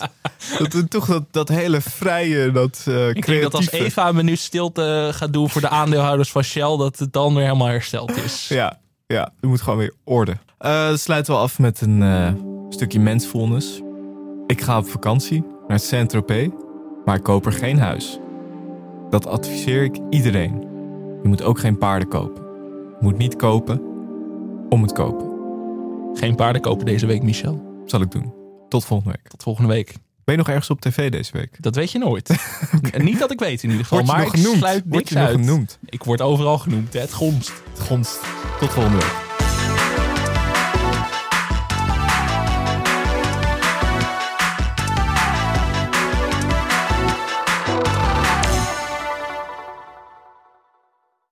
Dat het toch dat, dat hele vrije, dat eh Ik denk dat als creatieve- Eva een minuut stilte gaat doen voor de aandeelhouders van Shell, dat het dan weer helemaal hersteld is. Ja, ja, er moet gewoon weer orde. Eh dat sluiten we af met een eh, stukje mensfulness. Ik ga op vakantie naar Saint-Tropez, maar ik koop er geen huis. Dat adviseer ik iedereen. Je moet ook geen paarden kopen. Je moet niet kopen om het kopen. Geen paarden kopen deze week, Michel. Zal ik doen. Tot volgende week. Tot volgende week. Ben je nog ergens op tv deze week? Dat weet je nooit. Niet dat ik weet in ieder geval. Word je maar nog ik genoemd? sluit Word niks je nog uit. genoemd? Ik word overal genoemd. hè. Het gonst. Het gonst. Tot volgende week.